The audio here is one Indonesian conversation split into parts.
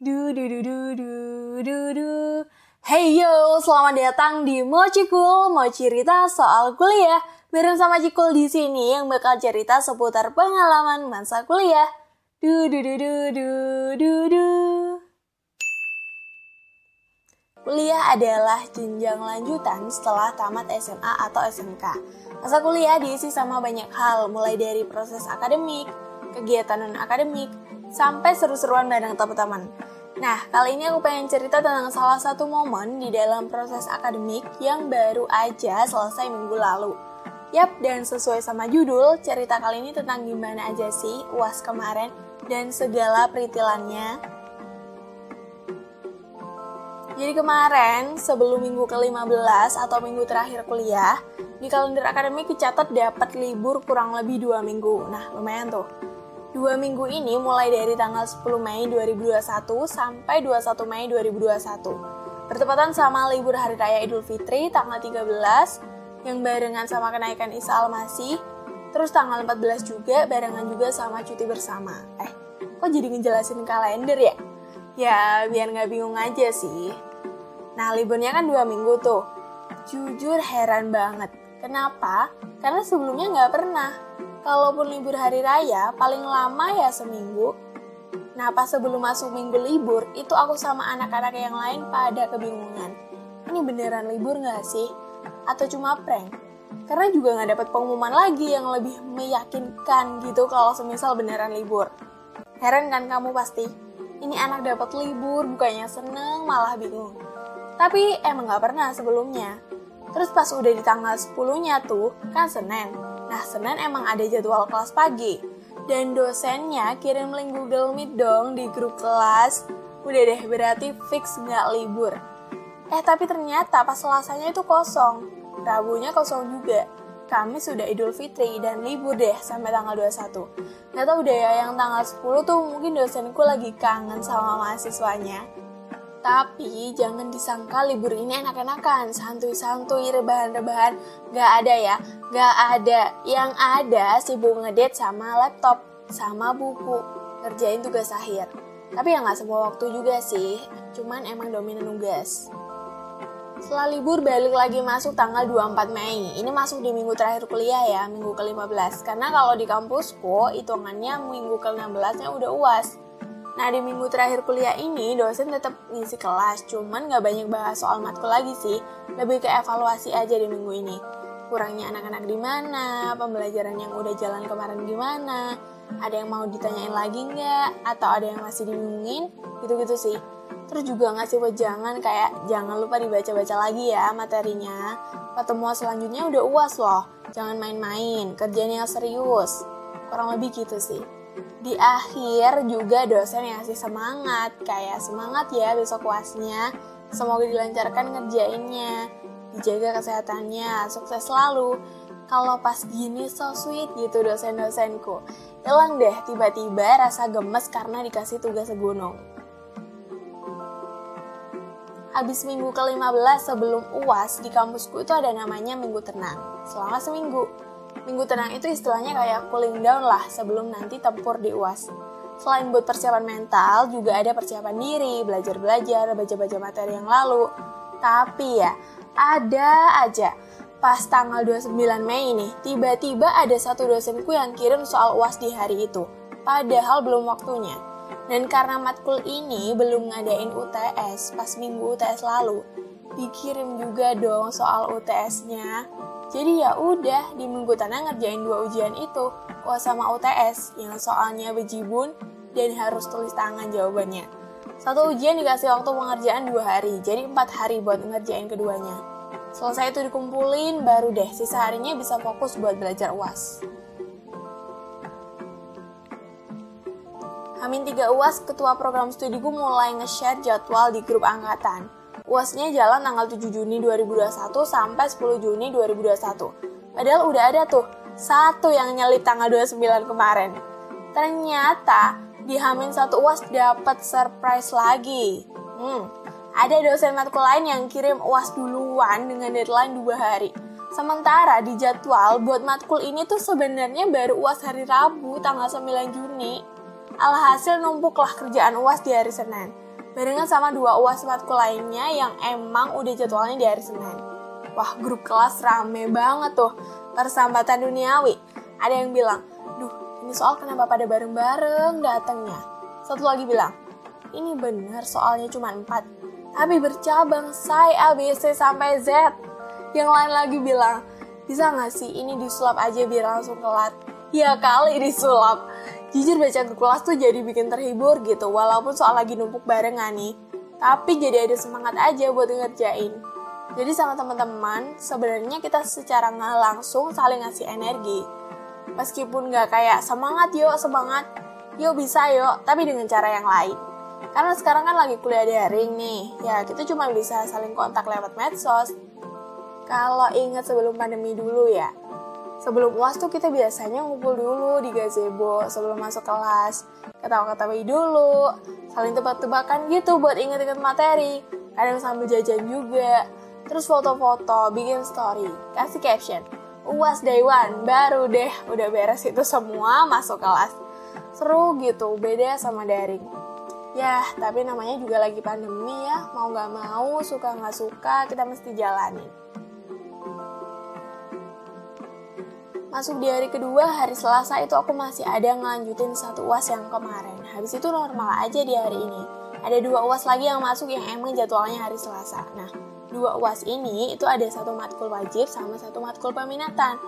Du du du du du du du. Hey yo, selamat datang di Mochi Cool, mau cerita soal kuliah. Bareng sama Cikul di sini yang bakal cerita seputar pengalaman masa kuliah. Du du du du du du du. Kuliah adalah jenjang lanjutan setelah tamat SMA atau SMK. Masa kuliah diisi sama banyak hal, mulai dari proses akademik, kegiatan non-akademik, sampai seru-seruan bareng teman-teman. Nah, kali ini aku pengen cerita tentang salah satu momen di dalam proses akademik yang baru aja selesai minggu lalu. Yap, dan sesuai sama judul, cerita kali ini tentang gimana aja sih UAS kemarin dan segala peritilannya. Jadi kemarin, sebelum minggu ke-15 atau minggu terakhir kuliah, di kalender akademik dicatat dapat libur kurang lebih dua minggu. Nah, lumayan tuh. Dua minggu ini mulai dari tanggal 10 Mei 2021 sampai 21 Mei 2021. Bertepatan sama libur Hari Raya Idul Fitri tanggal 13 yang barengan sama kenaikan Isa Al-Masih. Terus tanggal 14 juga barengan juga sama cuti bersama. Eh, kok jadi ngejelasin kalender ya? Ya, biar nggak bingung aja sih. Nah, liburnya kan dua minggu tuh. Jujur heran banget. Kenapa? Karena sebelumnya nggak pernah kalaupun libur hari raya, paling lama ya seminggu. Nah, pas sebelum masuk minggu libur, itu aku sama anak-anak yang lain pada kebingungan. Ini beneran libur nggak sih? Atau cuma prank? Karena juga nggak dapat pengumuman lagi yang lebih meyakinkan gitu kalau semisal beneran libur. Heran kan kamu pasti? Ini anak dapat libur, bukannya seneng, malah bingung. Tapi emang nggak pernah sebelumnya. Terus pas udah di tanggal 10-nya tuh, kan Senin, Nah, Senin emang ada jadwal kelas pagi. Dan dosennya kirim link Google Meet dong di grup kelas. Udah deh, berarti fix nggak libur. Eh, tapi ternyata pas selasanya itu kosong. Rabunya kosong juga. Kami sudah Idul Fitri dan libur deh sampai tanggal 21. Gak tau deh ya, yang tanggal 10 tuh mungkin dosenku lagi kangen sama mahasiswanya. Tapi jangan disangka libur ini enak-enakan, santuy-santuy, rebahan-rebahan. Gak ada ya, gak ada. Yang ada sibuk ngedate sama laptop, sama buku, ngerjain tugas akhir. Tapi ya gak semua waktu juga sih, cuman emang dominan nugas. Setelah libur balik lagi masuk tanggal 24 Mei. Ini masuk di minggu terakhir kuliah ya, minggu ke-15. Karena kalau di kampusku, hitungannya minggu ke-16-nya udah uas. Nah di minggu terakhir kuliah ini dosen tetap ngisi kelas, cuman nggak banyak bahas soal matkul lagi sih, lebih ke evaluasi aja di minggu ini. Kurangnya anak-anak di mana, pembelajaran yang udah jalan kemarin gimana, ada yang mau ditanyain lagi nggak, atau ada yang masih dibingungin, gitu-gitu sih. Terus juga ngasih wejangan kayak jangan lupa dibaca-baca lagi ya materinya. Pertemuan selanjutnya udah uas loh, jangan main-main, kerjanya serius. Kurang lebih gitu sih di akhir juga dosen yang ngasih semangat kayak semangat ya besok kuasnya semoga dilancarkan ngerjainnya dijaga kesehatannya sukses selalu. Kalau pas gini so sweet gitu dosen-dosenku. Hilang deh tiba-tiba rasa gemes karena dikasih tugas segunung. Habis minggu ke-15 sebelum UAS, di kampusku itu ada namanya Minggu Tenang. Selama seminggu, Minggu tenang itu istilahnya kayak cooling down lah sebelum nanti tempur di UAS. Selain buat persiapan mental, juga ada persiapan diri, belajar-belajar, baca-baca materi yang lalu. Tapi ya, ada aja pas tanggal 29 Mei ini, tiba-tiba ada satu dosenku yang kirim soal UAS di hari itu. Padahal belum waktunya. Dan karena matkul ini belum ngadain UTS pas minggu UTS lalu, dikirim juga dong soal UTS-nya. Jadi ya udah di minggu tanah ngerjain dua ujian itu, UAS sama UTS yang soalnya bejibun dan harus tulis tangan jawabannya. Satu ujian dikasih waktu pengerjaan dua hari, jadi empat hari buat ngerjain keduanya. Selesai itu dikumpulin, baru deh sisa harinya bisa fokus buat belajar UAS. Hamin 3 UAS, ketua program studiku mulai nge-share jadwal di grup angkatan. UASnya jalan tanggal 7 Juni 2021 sampai 10 Juni 2021. Padahal udah ada tuh satu yang nyelip tanggal 29 kemarin. Ternyata di Hamin satu UAS dapat surprise lagi. Hmm, ada dosen matkul lain yang kirim UAS duluan dengan deadline dua hari. Sementara di jadwal buat matkul ini tuh sebenarnya baru UAS hari Rabu tanggal 9 Juni. Alhasil numpuklah kerjaan UAS di hari Senin Barengan sama dua uas matkul lainnya yang emang udah jadwalnya di hari Senin. Wah, grup kelas rame banget tuh. Persambatan duniawi. Ada yang bilang, duh ini soal kenapa pada bareng-bareng datangnya. Satu lagi bilang, ini bener soalnya cuma empat. Tapi bercabang, say A, B, C, sampai Z. Yang lain lagi bilang, bisa nggak sih ini disulap aja biar langsung kelat? Ya kali disulap. Jujur baca grup kelas tuh jadi bikin terhibur gitu, walaupun soal lagi numpuk barengan nih. Tapi jadi ada semangat aja buat ngerjain. Jadi sama teman-teman, sebenarnya kita secara nggak langsung saling ngasih energi. Meskipun nggak kayak semangat yuk, semangat, yuk bisa yuk, tapi dengan cara yang lain. Karena sekarang kan lagi kuliah daring nih, ya kita cuma bisa saling kontak lewat medsos. Kalau ingat sebelum pandemi dulu ya, sebelum uas tuh kita biasanya ngumpul dulu di gazebo sebelum masuk kelas. Ketawa-ketawa dulu, saling tebak-tebakan gitu buat inget-inget materi. Kadang sambil jajan juga. Terus foto-foto, bikin story, kasih caption. Uas day one, baru deh udah beres itu semua masuk kelas. Seru gitu, beda sama daring. Ya, tapi namanya juga lagi pandemi ya, mau gak mau, suka gak suka, kita mesti jalanin. Masuk di hari kedua, hari Selasa itu aku masih ada ngelanjutin satu uas yang kemarin. Habis itu normal aja di hari ini. Ada dua uas lagi yang masuk yang emang jadwalnya hari Selasa. Nah, dua uas ini itu ada satu matkul wajib sama satu matkul peminatan.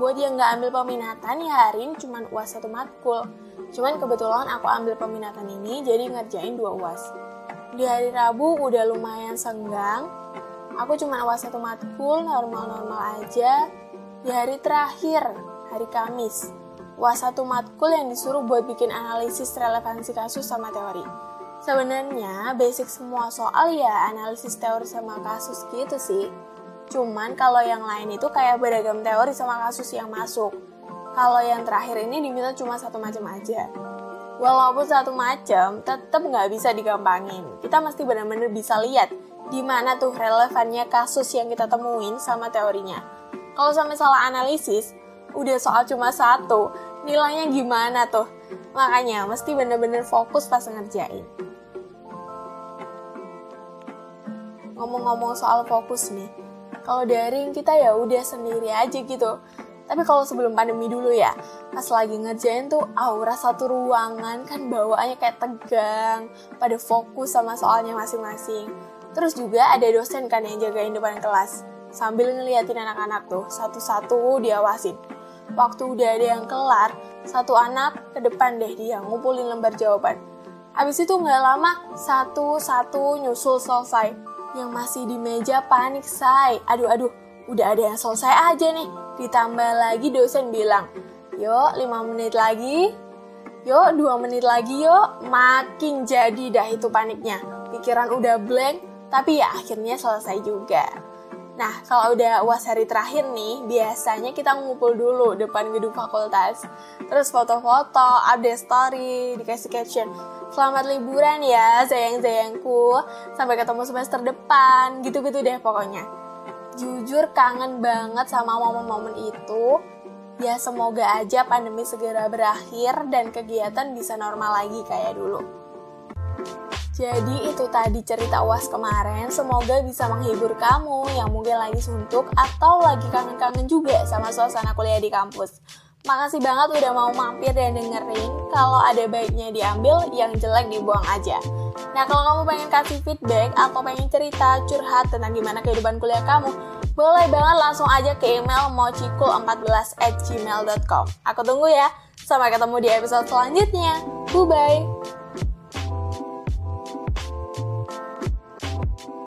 Buat yang nggak ambil peminatan ya hari ini cuma uas satu matkul. Cuman kebetulan aku ambil peminatan ini jadi ngerjain dua uas. Di hari Rabu udah lumayan senggang. Aku cuma uas satu matkul, normal-normal aja di hari terakhir, hari Kamis, was satu matkul yang disuruh buat bikin analisis relevansi kasus sama teori. Sebenarnya basic semua soal ya analisis teori sama kasus gitu sih. Cuman kalau yang lain itu kayak beragam teori sama kasus yang masuk. Kalau yang terakhir ini diminta cuma satu macam aja. Walaupun satu macam, tetap nggak bisa digampangin. Kita mesti benar-benar bisa lihat di mana tuh relevannya kasus yang kita temuin sama teorinya kalau sampai salah analisis, udah soal cuma satu, nilainya gimana tuh? Makanya mesti bener-bener fokus pas ngerjain. Ngomong-ngomong soal fokus nih, kalau daring kita ya udah sendiri aja gitu. Tapi kalau sebelum pandemi dulu ya, pas lagi ngerjain tuh aura satu ruangan kan bawaannya kayak tegang, pada fokus sama soalnya masing-masing. Terus juga ada dosen kan yang jagain depan kelas sambil ngeliatin anak-anak tuh satu-satu diawasin. Waktu udah ada yang kelar, satu anak ke depan deh dia ngumpulin lembar jawaban. Habis itu nggak lama, satu-satu nyusul selesai. Yang masih di meja panik, say. Aduh-aduh, udah ada yang selesai aja nih. Ditambah lagi dosen bilang, yuk 5 menit lagi, yuk 2 menit lagi yuk. Makin jadi dah itu paniknya. Pikiran udah blank, tapi ya akhirnya selesai juga. Nah, kalau udah uas hari terakhir nih, biasanya kita ngumpul dulu depan gedung fakultas. Terus foto-foto, update story, dikasih caption. Selamat liburan ya, sayang-sayangku. Sampai ketemu semester depan, gitu-gitu deh pokoknya. Jujur kangen banget sama momen-momen itu. Ya semoga aja pandemi segera berakhir dan kegiatan bisa normal lagi kayak dulu. Jadi itu tadi cerita UAS kemarin, semoga bisa menghibur kamu yang mungkin lagi suntuk atau lagi kangen-kangen juga sama suasana kuliah di kampus. Makasih banget udah mau mampir dan dengerin. Kalau ada baiknya diambil, yang jelek dibuang aja. Nah, kalau kamu pengen kasih feedback atau pengen cerita, curhat tentang gimana kehidupan kuliah kamu, boleh banget langsung aja ke email mochikul14 at gmail.com. Aku tunggu ya. Sampai ketemu di episode selanjutnya. Bye-bye.